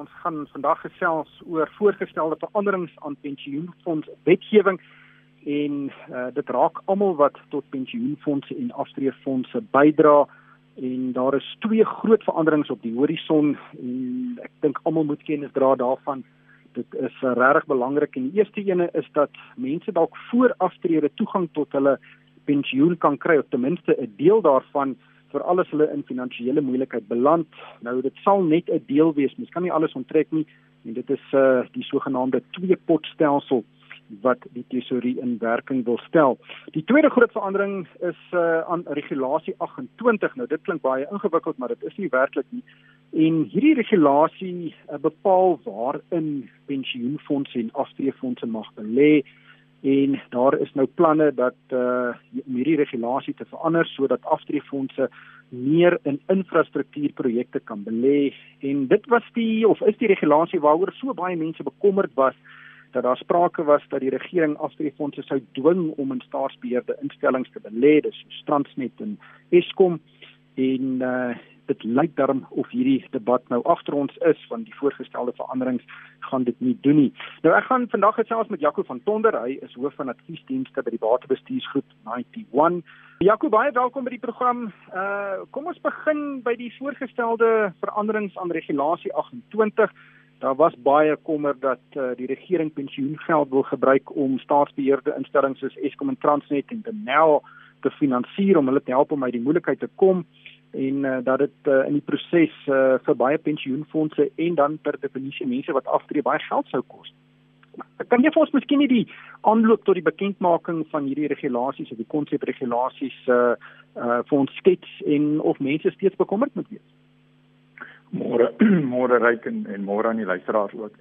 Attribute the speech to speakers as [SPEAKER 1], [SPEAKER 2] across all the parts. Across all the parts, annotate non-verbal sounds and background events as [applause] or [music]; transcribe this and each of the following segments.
[SPEAKER 1] Ons gaan vandag gesels oor voorgestelde veranderings aan pensioenfonds wetgewing en uh, dit raak almal wat tot pensioenfondse en aftreefondse bydra en daar is twee groot veranderings op die horison en ek dink almal moet kennis dra daarvan. Dit is uh, regtig belangrik en die eerste ene is dat mense dalk voor aftrede toegang tot hulle pensioen kan kry of ten minste 'n deel daarvan vir alles hulle in finansiële moeilikheid beland. Nou dit sal net 'n deel wees. Mens kan nie alles onttrek nie en dit is uh die sogenaamde twee pot stelsel wat die tesorie in werking wil stel. Die tweede groot verandering is uh aan regulasie 28. Nou dit klink baie ingewikkeld, maar dit is nie werklik nie. En hierdie regulasie uh, bepaal waarin pensioenfonde en aftreefondse mag belê en daar is nou planne dat uh hierdie regulasie te verander sodat aftreefondse meer in infrastruktuurprojekte kan belê. En dit was die of is die regulasie waaroor so baie mense bekommerd was dat daar sprake was dat die regering aftreefondse sou dwing om in staatsbeheerde instellings te belê, dis Transnet en Eskom en uh dit lyk daarom of hierdie debat nou agter ons is want die voorgestelde veranderings gaan dit nie doen nie. Nou ek gaan vandag gesels met Jaco van Tonder, hy is hoof van adviesdienste by die Batebestuursgroep 91. Jaco, baie welkom by die program. Uh kom ons begin by die voorgestelde veranderings aan regulasie 28 daar was baie kommer dat uh, die regering pensioengeld wil gebruik om staatsbeheerde instellings soos Eskom en Transnet en Denel te finansier om hulle te help om uit die moeilikheid te kom en uh, dat dit uh, in die proses uh, vir baie pensioenfonde en dan per definisie mense wat aftree baie geld sou kos. Kan jy vir ons miskien die aanloop tot die bekendmaking van hierdie regulasies of die konsepregulasies uh, uh, vir ons skets en of mense steeds bekommerd moet wees?
[SPEAKER 2] môre [clears throat] môre ryk en, en môre aan die luisteraars ook.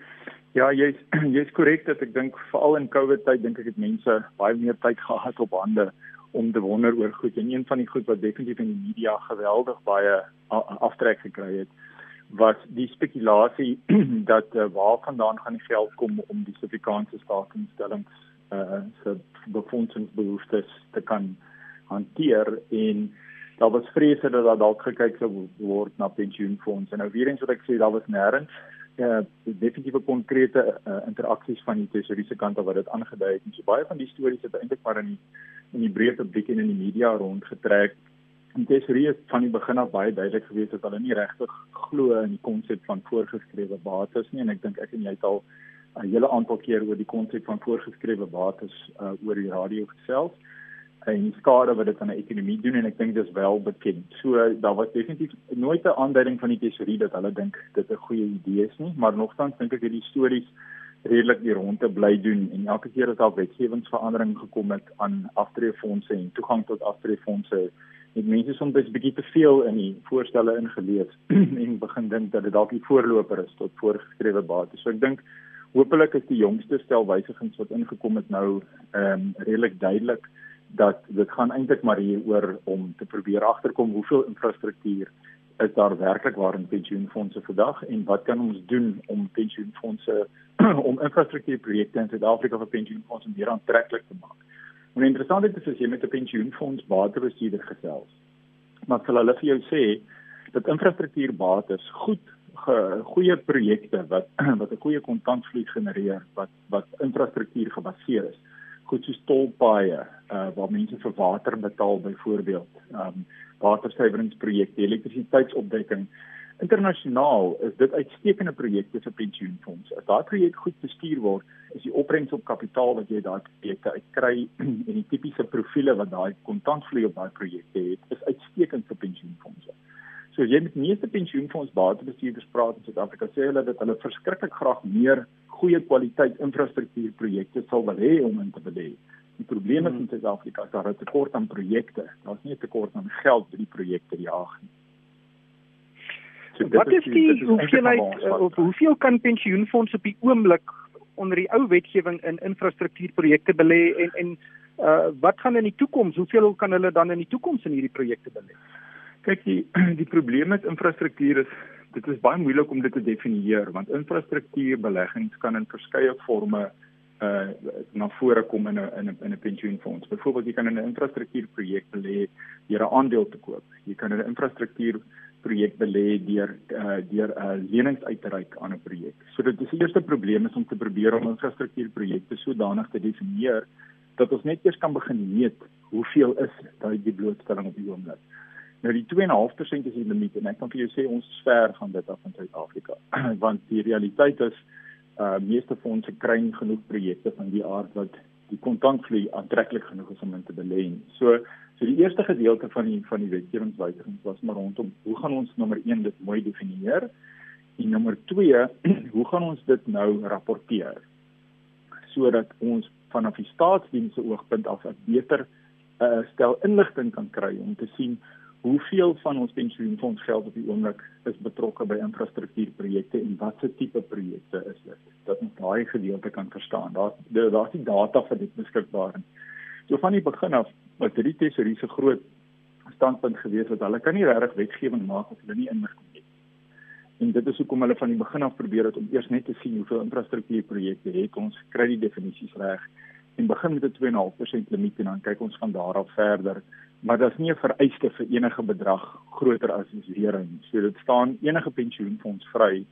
[SPEAKER 2] Ja, jy's [clears throat] jy's korrek dat ek dink veral in Covid tyd dink ek het mense baie meer tyd gehad op hande om te wonder oor goed en een van die goed wat definitief in die media geweldig baie aftrek gekry het was die spekulasie [clears throat] dat uh, waar vandaan gaan die geld kom om die Suid-Afrikaanse staatsinstellings uh se befondsingsbehoeftes te kan hanteer en daar was vrese dat daar dalk gekyk sou word na pensioenfonde. Nou weer eens wat ek sê, daar was nêrens ja, definitiewe konkrete uh, interaksies van die tesourier se kant af wat dit aangedui het. En so baie van die stories het eintlik maar in die in die breë publiek en in die media rondgetrek. En tesourier het van die begin af baie duidelik gewees dat hulle nie regtig glo in die konsep van voorgeskrewe bates nie en ek dink ek en jy het al 'n hele aantal keer oor die konsep van voorgeskrewe bates uh, oor die radio gesels en skade wat dit aan 'n ekonomie doen en ek dink dis wel bekend. So daar was definitief nooit 'n aanduiding van die tesorie dat hulle dink dit 'n goeie idee is nie, maar nogtans dink ek hierdie stories redelik die ronde bly doen en elke keer as daar wetgewingsverandering gekom het aan aftreefondse en toegang tot aftreefondse het mense soms 'n bietjie te veel in die voorstelle ingelees [clears throat] en begin dink dat dit dalk die voorloper is tot voorgeskrewe bates. So ek dink hopelik is die jongste stel wysigings wat ingekom het nou ehm um, redelik duidelik dat dit gaan eintlik maar hier oor om te probeer agterkom hoeveel infrastruktuur is daar werklik waar in pensioenfonde vandag en wat kan ons doen om pensioenfonde [clears throat] om infrastruktuurprojekte in Suid-Afrika vir pensioenfonde meer aantreklik te maak. En interessant is as jy met 'n pensioenfonds batebestuurder gesels, maar hulle vir jou sê dat infrastruktuurbates goed goeie projekte wat [clears throat] wat 'n goeie kontantvloei genereer wat wat infrastruktuur gebaseer is goed soos tolpaaie uh waar mense vir water betaal byvoorbeeld. Um watersuiweringsprojekte elektrisiteitsopwekking internasionaal is dit uitstekende projekte vir pensioenfonde as daai projek goed bestuur word is die opbrengs op kapitaal wat jy daai projekte uitkry [clears throat] en die tipiese profile wat daai kontantvloei op daai projekte het is uitstekend vir pensioenfonde so jy met meeste pensioenfonds batebestuurders praat in Suid-Afrika sê hulle dat hulle verskriklik graag meer goeie kwaliteit infrastruktuurprojekte sal wil hê om in te belê. Die probleem is hmm. in Suid-Afrika is daar 'n tekort aan projekte. Daar's nie 'n tekort aan geld vir die projekte jaag nie.
[SPEAKER 1] So, wat is die, die hoeveelheid of hoeveel kan pensioenfonde op die oomblik onder die ou wetgewing in infrastruktuurprojekte belê en en uh, wat gaan in die toekoms hoeveel kan hulle dan in die toekoms in hierdie projekte belê?
[SPEAKER 2] Kyk die [clears throat] die probleem met infrastruktuur is dit is baie moeilik om dit te definieer want infrastruktuurbeleggings kan in verskeie forme uh na vore kom in 'n in 'n in 'n pensioenfonds. Byvoorbeeld jy kan in 'n infrastruktuurprojek belê deur 'n aandeel te koop. Jy kan in 'n infrastruktuur projek belê deur uh, deur 'n uh, lenings uit te reik aan 'n projek. So dit is die eerste probleem is om te probeer om infrastruktuurprojekte sodanig te definieer dat ons net eers kan begin meet hoeveel is daai die blootstelling op die oomblik. Nou die 2.5% is die limiet en ek kan vir jou sê ons is ver van dit af in Suid-Afrika. [clears throat] Want die realiteit is uh meeste fondse kry nie genoeg projekte van die aard wat die kontantvloei aantreklik genoeg is om in te belê. So so die eerste gedeelte van die van die wetgewingswysigings was maar rondom hoe gaan ons nommer 1 dit mooi definieer? En nommer 2 [clears throat] hoe gaan ons dit nou rapporteer? Sodat ons vanaf die staatsdienste oogpunt af 'n beter uh, stel inligting kan kry om te sien hoeveel van ons pensioenfonds geld op die oomblik is betrokke by infrastruktuurprojekte en watse tipe projekte is dit? Dat ons daai gedeelte kan verstaan. Daar daar's die data vir dit beskikbaar so van die begin af was dit die tesorie se groot standpunt gewees dat hulle kan nie regtig wetgewing maak as hulle nie inligting het en dit is hoekom hulle van die begin af probeer het om eers net te sien hoeveel infrastruktuurprojekte het ons kry die definisies reg en begin met 'n 2.5% limiet en dan kyk ons van daar af verder maar daar's nie 'n vereiste vir enige bedrag groter as die lering so dit staan enige pensioenfonds vry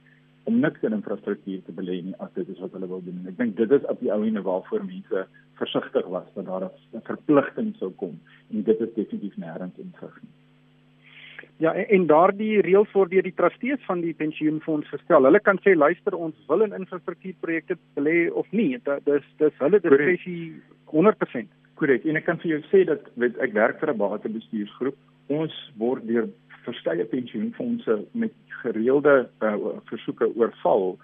[SPEAKER 2] om niks in infrastruktuur te belê nie as dit is wat hulle wil doen en ek dink dit is op die ou ene waarvoor mense versigtig was dat daar 'n verpligting sou kom en dit is definitief nêrens ingegee nie
[SPEAKER 1] Ja en, en daardie reëls word deur die trustees van die pensioenfonds gestel. Hulle kan sê luister ons wil in infrastruktuurprojekte belê of nie. Dit dis dis hulle diskresie 100%.
[SPEAKER 2] Korrek. En ek kan vir jou sê dat weet, ek werk vir 'n batebestuursgroep. Ons word deur verskeie pensioenfonde met gereelde uh, versoeke oorval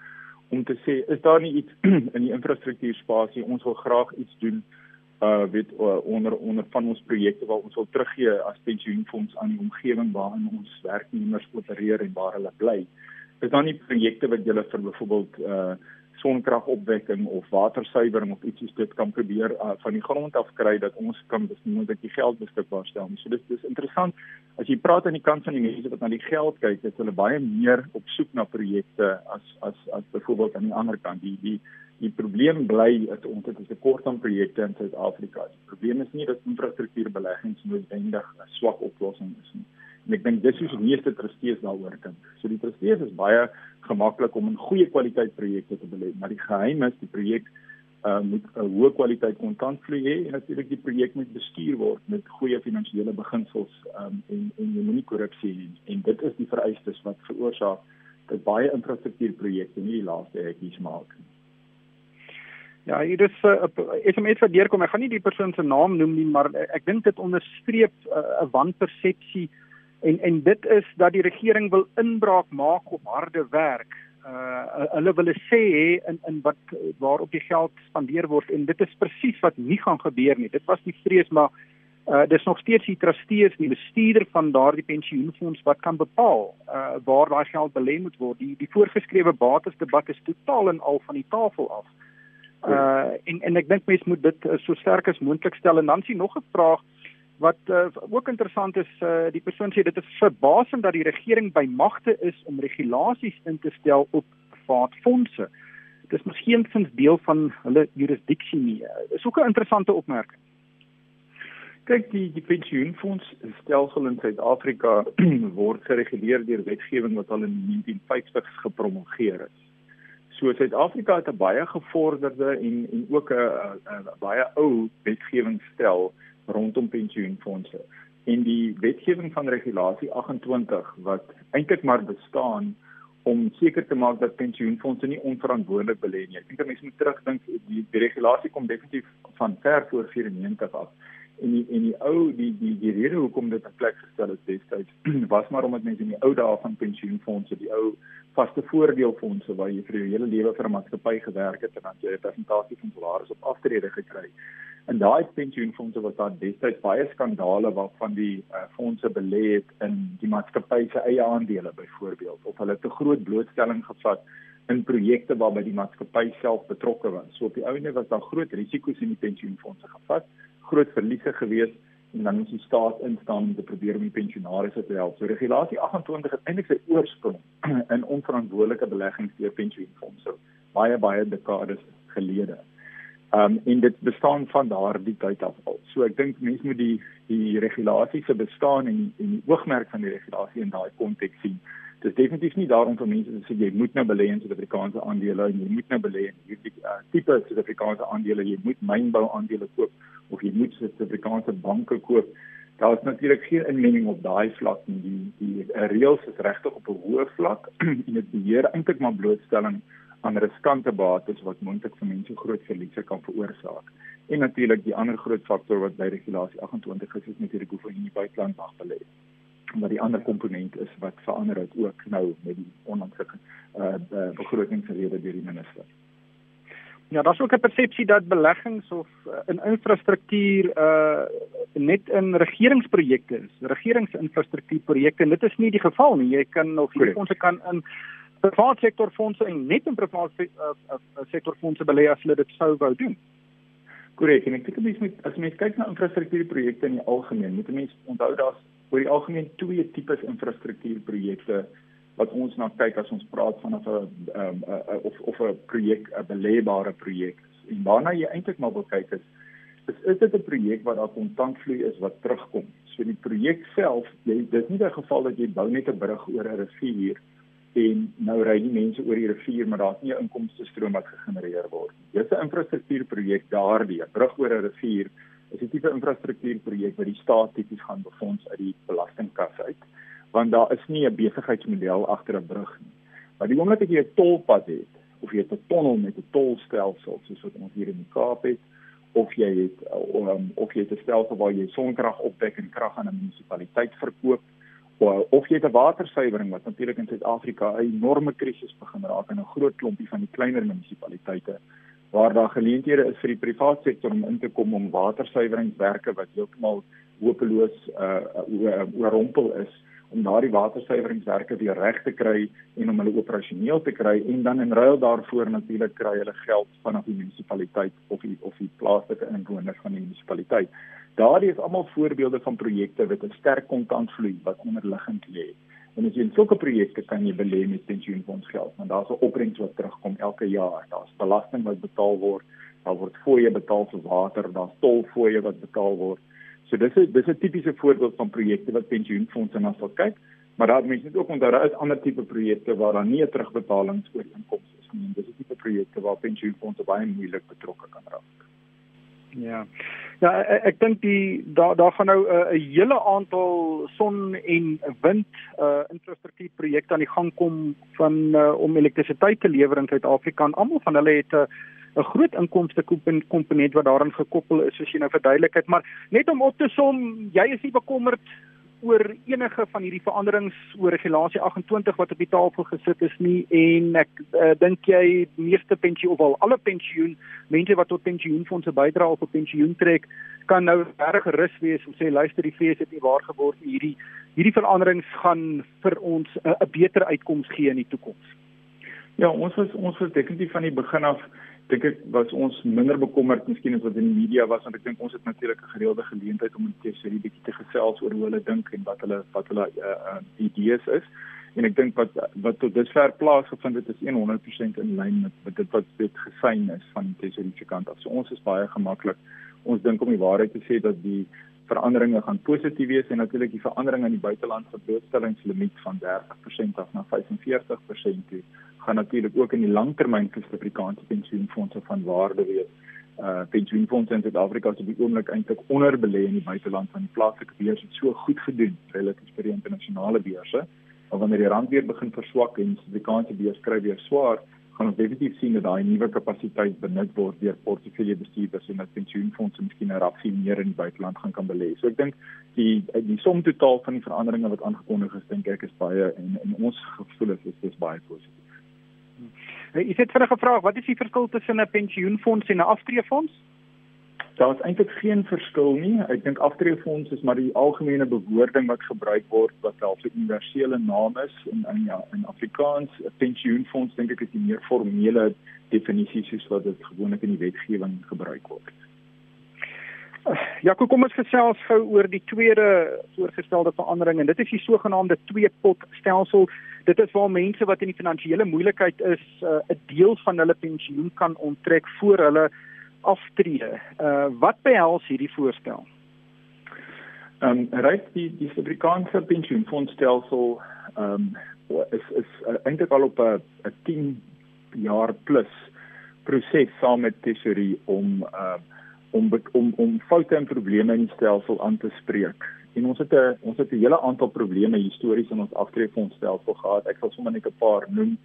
[SPEAKER 2] om te sê is daar nie iets [clears throat] in die infrastruktuurspasie ons wil graag iets doen uh weet uh, onder onder van ons projekte waar ons wil teruggee as pensioenfonds aan die omgewing waarin ons werknemers opereer en waar hulle bly. Is daar nie projekte wat julle vir byvoorbeeld uh sonkragopwekking of watersuiwering of ietsie dit kan probeer uh, van die grond af kry dat ons kan besluit dat die geld beskikbaar stel. So dis dis interessant as jy praat aan die kant van die mense wat na die geld kyk, is hulle baie meer op soek na projekte as as as byvoorbeeld aan die ander kant die die die probleem bly dat ons het 'n tekort aan projekte in Suid-Afrika. Die probleem is nie dat infrastruktuurbeleggings noodwendig 'n swak oplossing is nie. En ek dink dis hoe die meeste trustees daaroor dink. So die trustees is baie gemaklik om in goeie kwaliteit projekte te belê, maar die geheim is die projek uh, moet 'n hoë kwaliteit kontantvloei hê en natuurlik die projek moet bestuur word met goeie finansiële beginsels um, en en jy moenie korrupsie hê en dit is die vereistes wat veroorsaak dat baie infrastruktuurprojekte nie die laaste hekkies maak nie.
[SPEAKER 1] Ja, hier is 'n uh, SMS wat deurkom. Ek gaan nie die persoon se naam noem nie, maar ek dink dit onderstreep 'n uh, wanpersepsie en en dit is dat die regering wil inbraak maak op harde werk. Uh hulle wil sê hê in in wat waarop die geld spandeer word en dit is presies wat nie gaan gebeur nie. Dit was die vrees maar uh dis nog steeds die trustees, die bestuurder van daardie pensioenfonds wat kan bepaal uh waar daai geld belê moet word. Die die voorgeskrewe bates debat is totaal en al van die tafel af. Uh Uh en en ek dink mense moet dit uh, so sterk as moontlik stel en dan sien nog 'n vraag wat uh, ook interessant is uh, die persoon sê dit is verbasend dat die regering by magte is om regulasies in te stel op private fondse. Dit is miskien sins deel van hulle jurisdiksie nie. Dit is ook 'n interessante opmerking.
[SPEAKER 2] Kyk die die pensioenfonds stelsel in Suid-Afrika [clears throat] word gereguleer deur wetgewing wat al in 1950s gepromulgeer is. So Suid-Afrika het 'n baie gevorderde en en ook 'n baie ou wetgewingsstel rondom pensioenfonde. En die wetgewing van regulasie 28 wat eintlik maar bestaan om seker te maak dat pensioenfonde nie onverantwoordelik belê nie. Ek dink mense moet terugdink die, die regulasie kom definitief van ver voor 94 af. En die en die ou die die die rede hoekom dit in plek gestel is destyds [clears throat] was maar omdat mense in die ou dae van pensioenfonde die ou vaste voordeelfondse waar jy vir jou hele lewe vir 'n maatskappy gewerk het en dan jy 'n persentasie van salaris op aftrede gekry. En daai pensioenfondse was daar destyds baie skandale waarvan die uh, fondse belê het in die maatskappy se eie aandele byvoorbeeld of hulle te groot blootstelling gevat in projekte waarby die maatskappy self betrokke was. So op die ouene was daar groot risiko's in die pensioenfondse gevat, groot verliese gewees en dan moet die staat instaan om te probeer om die pensionaarsse te help. So regulasie 28 het eintlik sy oorsprong [clears throat] in onverantwoordelike beleggings deur pensioenfondse baie baie dekades gelede. Um en dit bestaan van daardie tyd af al. So ek dink mense moet die die regulasies se bestaan en en die oogmerk van die regulasie in daai konteks sien. Dit is definitief nie daarom vir mense te sê jy moet nou belê in Suid-Afrikaanse aandele en jy moet nou belê in hierdie uh, tipe Suid-Afrikaanse aandele, jy moet mynbou aandele koop of jy moet Suid-Afrikaanse banke koop. Daar is natuurlik geen inmenging op daai vlak nie. Die die reëls is regtig op 'n hoë vlak [clears throat] en dit beheer eintlik maar blootstelling aan riskante bates wat moontlik vir mense groot verliese kan veroorsaak. En natuurlik die ander groot faktor wat by regulasie 28 is, is natuurlik hoe jy in die buiteland mag belê. Maar die ander komponent is wat verander het ook nou met die onlangs uh begrotingsrede deur die minister.
[SPEAKER 1] Ja, daar's ook 'n persepsie dat beleggings of uh, in infrastruktuur uh net in regeringsprojekte is. Regeringsinfrastruktuurprojekte dit is nie die geval nie. Jy kan of jy fondse kan in private sektor fondse en net in private uh, uh, uh, sektor fondse belê as hulle dit sou wou doen.
[SPEAKER 2] Korrek. En ek dink mense moet as mens kyk na infrastruktuurprojekte in die algemeen, moet mense onthou daar's oor die algemeen twee tipes infrastruktuurprojekte wat ons na kyk as ons praat van 'n um, of of 'n projek 'n beleebare projek. En waarna jy eintlik maar wil kyk is is is dit 'n projek wat daar kontantvloei is wat terugkom. So die projek self, jy dis nie 'n geval dat jy bou net 'n brug oor 'n rivier en nou ry die mense oor die rivier maar daar's nie 'n inkomste stroom wat gegenereer word nie. Dis 'n infrastruktuurprojek daardie, 'n brug oor 'n rivier is 'n tipe infrastruktuurprojek wat die staat tipies gaan befonds uit die belastingkas uit want daar is nie 'n besigheidsmodel agter 'n brug nie. Maar die oomblik as jy 'n tolpad het of jy het 'n tonnel met 'n tolstelsel soos wat ons hier in die Kaap het of jy het um, of jy het 'n stelsel waar jy sonkrag opwek en krag aan 'n munisipaliteit verkoop of jy het 'n watersuiwering wat natuurlik in Suid-Afrika 'n enorme krisis begin raak in 'n groot klompie van die kleiner munisipaliteite waar daar geleenthede is vir die private sektor om in te kom om watersuiweringswerke wat heeltemal hopeloos uh, uh oorrompel is om daardie watersuiweringswerke weer reg te kry en om hulle operasioneel te kry en dan in ruil daarvoor natuurlik kry hulle geld vanaf die munisipaliteit of die of die plaaslike inwoners van die munisipaliteit. Daardie is almal voorbeelde van projekte wat 'n sterk kontantvloei wat onderliggend lê. En as jy in sulke projekte kan jy belê met pensioenfonds geld, want daar's 'n opbrengs wat terugkom elke jaar. Daar's belasting wat betaal word, daar word fooie betaal vir water, daar's tolfooie wat betaal word. So dis 'n dis 'n tipiese voorbeeld van projekte wat pensioenfonds na sal kyk, maar daar mense net ook onthou daar is ander tipe projekte waar daar nie 'n terugbetalingsooreenkoms is nie. Dis 'n tipe projekte waar pensioenfonds baie moeilik betrokke kan raak.
[SPEAKER 1] Ja. Ja, ek, ek dink die daar daar gaan nou 'n uh, hele aantal son en wind uh infrastruktuurprojekte aan die gang kom van uh, om elektrisiteit te lewer in Suid-Afrika. Almal van hulle het 'n uh, 'n groot inkomste komponent wat daaraan gekoppel is soos jy nou verduidelik het, maar net om op te som, jy is nie bekommerd oor enige van hierdie veranderings oor regulasie 28 wat op die tafel gesit is nie en ek uh, dink jy meeste pensioen of al alle pensioen mense wat tot pensioenfonde bydra of op pensioen trek kan nou reg gerus wees om sê luister die fees het nie waar geword nie hierdie hierdie veranderings gaan vir ons 'n uh, beter uitkoms gee in die toekoms.
[SPEAKER 2] Ja, ons was ons was definitief van die begin af dink ek was ons minder bekommerd miskien as wat in die media was want ek dink ons het natuurlik 'n gereelde geleentheid om so 'n bietjie te gesels oor hoe hulle dink en wat hulle wat hulle uh, uh, idees is en ek dink wat wat tot dusver plaasgevind het is 100% in lyn met, met dit wat dit gesign is van die tesourier kant af. So ons is baie gemaklik. Ons dink om die waarheid te sê dat die veranderinge gaan positief wees en natuurlik die verandering in die buitelandse blootstellingslimiet van 30% af na 45% toe gaan natuurlik ook in die langtermyn vir Suid-Afrikaanse pensioenfonde van waarde wees. Uh pensioenfonde in Suid-Afrika is op die oomblik eintlik onderbelê in die buiteland van die plaaslike beurs het so goed gedoen relatief vir die internasionale beurse. Maar wanneer die rand weer begin verswak en die Suid-Afrikaanse beurs kry weer swaar, gaan ons definitief sien dat daai nuwe kapasiteit benut word deur portefeuljebestuurders en dat pensioenfonde miskien 'n rapsie meer in die buiteland gaan kan belê. So ek dink die die som totaal van die veranderinge wat aangekondig is, dink ek is baie en en ons gevoel is dit baie positief.
[SPEAKER 1] Jy het vinnig gevra, wat is die verskil tussen 'n pensioenfonds en 'n aftreefonds?
[SPEAKER 2] Daar is eintlik geen verskil nie. Ek dink aftreefonds is maar die algemene bewoording wat gebruik word wat wel 'n universele naam is in in ja, in Afrikaans. 'n Pensioenfonds dink ek is die meer formele definisie soos wat dit gewoonlik in die wetgewing gebruik word.
[SPEAKER 1] Ja, kom ons gesels gou oor die tweede voorgestelde verandering en dit is die sogenaamde twee-pot stelsel. Dit is waar mense wat in die finansiële moeilikheid is, uh, 'n deel van hulle pensioen kan onttrek voor hulle aftree. Uh wat behels hierdie voorstel?
[SPEAKER 2] Ehm um, reik die die Suid-Afrikaanse pensioenfondsstelsel ehm um, is is uh, eintlik al op 'n 'n 10 jaar plus proses saam met tesorie om uh om om om foute en probleme in die stelsel aan te spreek. En ons het 'n ons het 'n hele aantal probleme histories in ons aftreefondstelsel gehad. Ek sal sommer net 'n paar noem.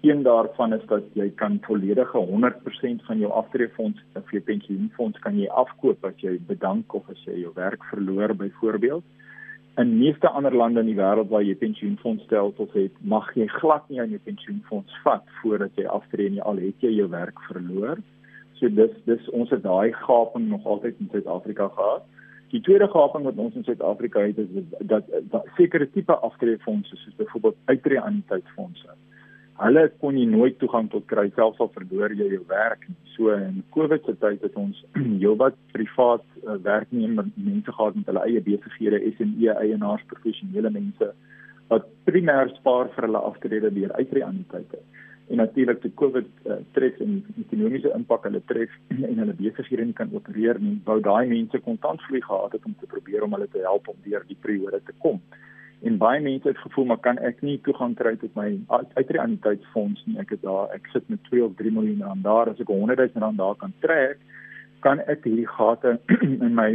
[SPEAKER 2] Een daarvan is dat jy kan volledige 100% van jou aftreefonds of jou pensioenfonds kan jy afkoop as jy bedank of as jy jou werk verloor byvoorbeeld. In meeste ander lande in die wêreld waar jy pensioenfondsstelsels het, mag jy glad nie aan jou pensioenfonds vat voordat jy aftree nie al het jy jou werk verloor. So dis dis ons het daai gaping nog altyd in Suid-Afrika gehad. Die tweede gaping wat ons in Suid-Afrika het is dat, dat, dat sekere tipe aftredingsfondse soos byvoorbeeld uitreë-anniteitsfondse. Hulle kon nie nooit toegang tot kry selfs al verloor jy jou werk nie. So in COVID se tyd het ons [clears throat] heelwat privaat uh, werknemer mense gehad met hulle eie besighede, SME eienaars, professionele mense wat primêr spaar vir hulle aftrede deur uitreë-anniteite en natuurlik die COVID uh, tref en die ekonomiese impak hulle tref [clears throat] en hulle besighede nie kan opereer nie, wou daai mense kontantvloei gehad het om te probeer om hulle te help om deur die periode te kom. En baie mense het gevoel maar kan ek nie toegang kry tot my uitreaniteitsfonds nie. Ek het daar ek sit met 2 of 3 miljoen rand daar as ek 100 000 rand daar kan trek, kan ek hierdie gate [clears throat] in my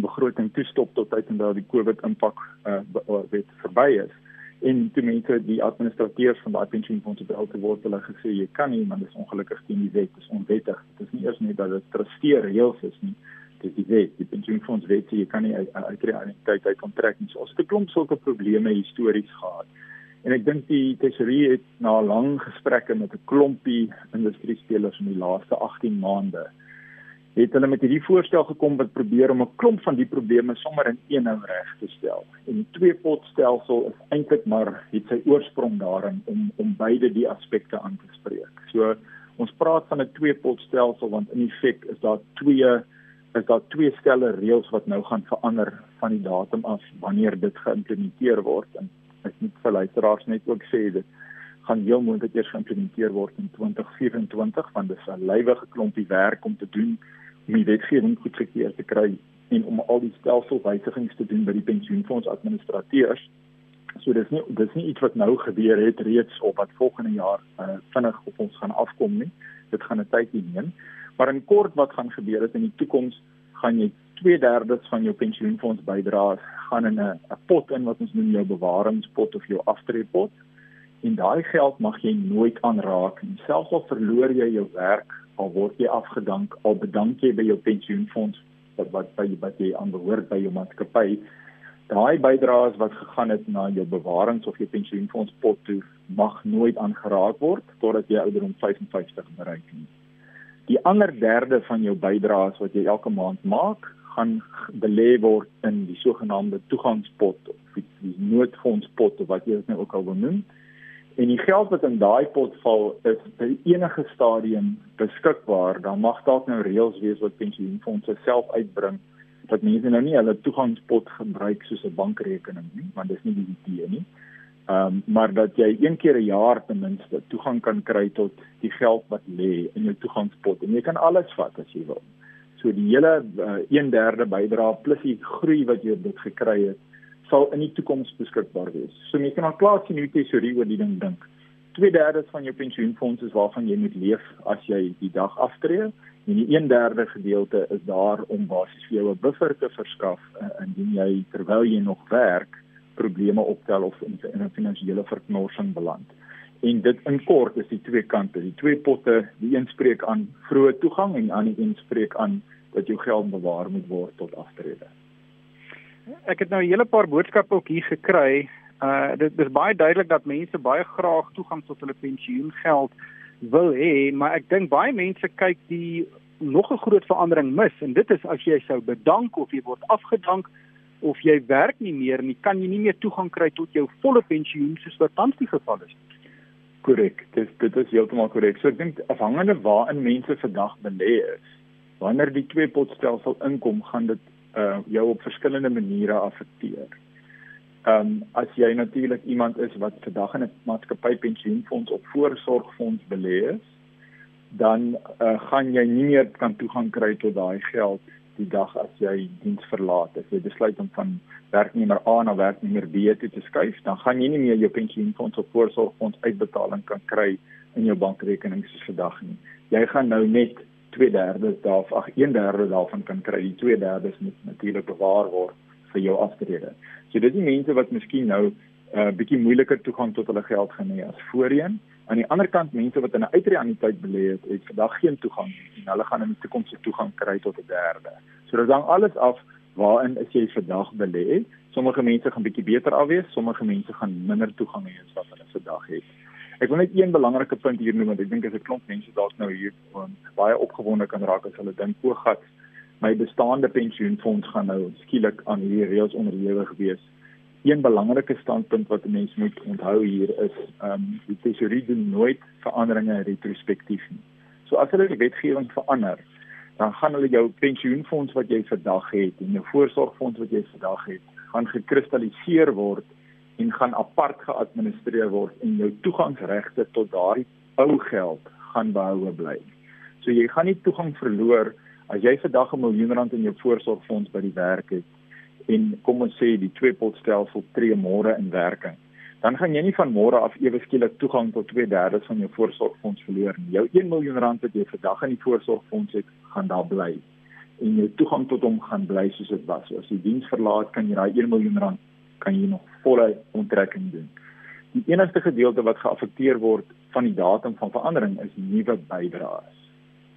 [SPEAKER 2] begroting toestop tot tyd en dat die COVID impak uh, wet verby is en toe mense die administrateurs van daai pensioenfondse bel te word hulle gesê jy kan nie want dit is ongelukkig teen die wet dis onwettig. Dit is nie eers net dat dit trusteer reëls is nie dis die wet. Die pensioenfonds wet jy kan nie uit die realiteit uit onttrek nie. So ons het 'n klomp sulke probleme histories gehad. En ek dink die tesorie het na lang gesprekke met 'n klompie industrie spelers in die laaste 18 maande het hulle met hierdie voorstel gekom wat probeer om 'n klomp van die probleme sommer in een nou reg te stel. En die twee pot stelsel is eintlik maar het sy oorsprong daarin om om beide die aspekte aan te spreek. So ons praat van 'n twee pot stelsel want in feite is daar twee is daar twee stelle reëls wat nou gaan verander van die datum af wanneer dit geïmplementeer word en ek moet vir luisteraars net ook sê dit gaan heel moontlik eers geïmplementeer word in 2024 want dit is 'n lywige klompie werk om te doen om die wetgewing goedgekeur te kry en om al die stelselwysigings te doen by die pensioenfonds administrateurs. So dis nie dis nie iets wat nou gebeur het reeds of wat volgende jaar uh, vinnig op ons gaan afkom nie. Dit gaan 'n tydjie neem. Maar in kort wat gaan gebeur is in die toekoms gaan jy 2/3 van jou pensioenfonds bydraes gaan in 'n 'n pot in wat ons noem jou bewaringspot of jou aftreepot. En daai geld mag jy nooit aanraak nie. Selfs al verloor jy jou werk al word jy afgedank al bedank jy by jou pensioenfonds wat wat by wat jy aanbehoort by jou maatskappy daai bydraes wat gegaan het na jou bewarings of jou pensioenfonds pot toe mag nooit aangeraak word totdat jy ouderdom 55 bereik nie. Die ander derde van jou bydraes wat jy elke maand maak gaan belê word in die sogenaamde toegangspot of die noodfondspot of wat jy dit nou ook al wil noem En die geld wat in daai pot val is by enige stadium beskikbaar. Dan mag dalk nou reëls wees wat pensioenfonde self uitbring dat mense nou nie hulle toegangspot gebruik soos 'n bankrekening nie, want dis nie die idee nie. Ehm um, maar dat jy een keer 'n jaar ten minste toegang kan kry tot die geld wat lê in jou toegangspot en jy kan alles vat as jy wil. So die hele uh, 1/3 bydrae plus die groei wat jy op dit gekry het sal in die toekoms beskikbaar wees. So jy kan al klaar sien hoe tesorie oor die ding dink. 2/3 van jou pensioenfonds is waarvan jy moet leef as jy die dag aftree en die 1/3 gedeelte is daar om basies vir jou 'n buffer te verskaf uh, indien jy terwyl jy nog werk probleme optel of in 'n finansiële verknorsing beland. En dit in kort is die twee kante, die twee potte, die een spreek aan vroeë toegang en die ander een spreek aan dat jou geld bewaar moet word tot aftrede.
[SPEAKER 1] Ek het nou 'n hele paar boodskappe ook hier gekry. Uh dit is baie duidelik dat mense baie graag toegang tot hulle pensioengeld wil hê, maar ek dink baie mense kyk die nog 'n groot verandering mis en dit is as jy sou bedank of jy word afgedank of jy werk nie meer nie, kan jy nie meer toegang kry tot jou volle pensioen soos wat tans die geval is.
[SPEAKER 2] Korrek, dit dit is heeltemal korrek. So ek dink afhangende waarin mense vandag belê is, wanneer die twee potstelsel inkom, gaan dit uh jou op verskillende maniere affekteer. Ehm um, as jy natuurlik iemand is wat vandag in 'n maatskappy pensioenfonds of voorsorgfonds belê is, dan uh, gaan jy nie meer kan toegang kry tot daai geld die dag as jy diens verlaat. As jy besluit om van werknemer A na werknemer B toe te skuif, dan gaan jy nie meer jou pensioenfonds of voorsorgfonds uitbetaling kan kry in jou bankrekening soos vandag nie. Jy gaan nou net 2/3 daarvan, ag 1/3 daarvan kan kry. Die 2/3 moet natuurlik bewaar word vir jou aftrede. So dis die mense wat miskien nou 'n uh, bietjie moeiliker toegang tot hulle geld gaan hê as voorheen. Aan die ander kant mense wat in 'n uitreaniteit belê het, het vandag geen toegang en hulle gaan in die toekoms se toegang kry tot 'n derde. So dit hang alles af waarin is jy vandag belê? Sommige mense gaan bietjie beter afwees, sommige mense gaan minder toegang hê as wat hulle vandag het. Ek wil net een belangrike punt hier noem want ek dink as 'n klomp mense dalk nou hier um, baie opgewonde kan raak as hulle dink o, gat, my bestaande pensioenfonds gaan nou skielik aan hierdie reëls onderhewig wees. Een belangrike standpunt wat 'n mens moet onthou hier is, ehm um, die tesourier doen nooit veranderinge retrospektief nie. So as hulle die wetgewing verander, dan gaan hulle jou pensioenfonds wat jy vandag het en jou voorsorgfonds wat jy vandag het, gaan gekristalliseer word en gaan apart geadministreer word en jou toegangsregte tot daardie ou geld gaan behoue bly. So jy gaan nie toegang verloor as jy vandag 'n miljoen rand in jou voorsorgfonds by die werk het en kom ons sê die twee pot stelsel tree môre in werking dan gaan jy nie van môre af ewe skielik toegang tot 2/3 van jou voorsorgfonds verloor nie. Jou 1 miljoen rand wat jy vandag in die voorsorgfonds het, gaan daar bly. En jou toegang tot hom gaan bly soos dit was. As jy diens verlaat, kan jy daai 1 miljoen rand kan jy nog volle onttrekking doen. Die enigste gedeelte wat geaffekteer word van die datum van verandering is nuwe bydraes.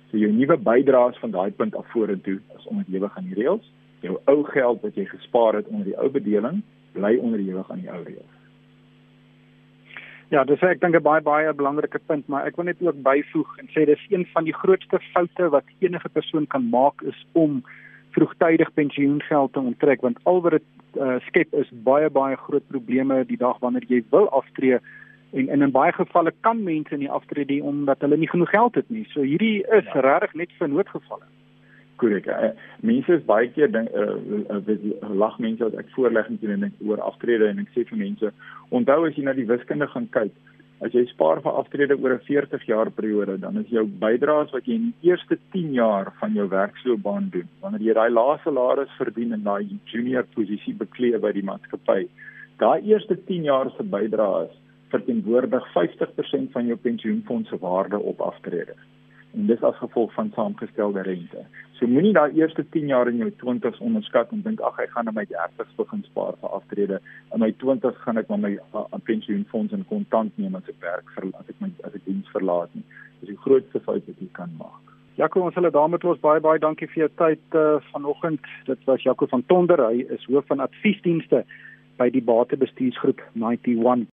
[SPEAKER 2] So jou nuwe bydraes van daai punt af vorentoe is onderhewig aan die reëls. Jou ou geld wat jy gespaar het onder die ou bedeling, bly onderhewig aan die ou reëls.
[SPEAKER 1] Ja, dis ek dink 'n baie baie belangrike punt, maar ek wil net ook byvoeg en sê dis een van die grootste foute wat enige persoon kan maak is om vroegtydig pensioengeld te onttrek want al wat dit uh, skep is baie baie groot probleme die dag wanneer jy wil aftree en, en in baie gevalle kan mense nie aftree omdat hulle nie genoeg geld het nie. So hierdie is ja. regtig net vir noodgevalle
[SPEAKER 2] korrek. Uh, mense is baie keer ding uh, uh, uh, lag mense as ek voorlegging doen en ek oor aftrede en ek sê vir mense, onthou as jy na die wiskunde gaan kyk, as jy spaar vir aftrede oor 'n 40 jaar periode, dan is jou bydraes wat jy in die eerste 10 jaar van jou werksloopbaan doen, wanneer jy daai lae salaris verdien en daai junior posisie beklee by die maatskappy, daai eerste 10 jaar se bydraes verteenwoordig 50% van jou pensioenfonds se waarde op aftrede en dis as gevolg van saamgestelde rente. So moenie daai eerste 10 jaar in jou 20's onderskat en dink ag ek gaan in my 30's begin spaar vir aftrede. In my 20's gaan ek maar my uh, pensioenfonds in kontant neem as ek werk as ek my as ek diens verlaat nie. Dis die grootste fout wat jy kan maak.
[SPEAKER 1] Jaco, ons hulle daarmee los baie baie dankie vir jou tyd uh, vanoggend. Dit was Jaco van Tonder. Hy is hoof van adviesdienste by die Batebestuursgroep 91.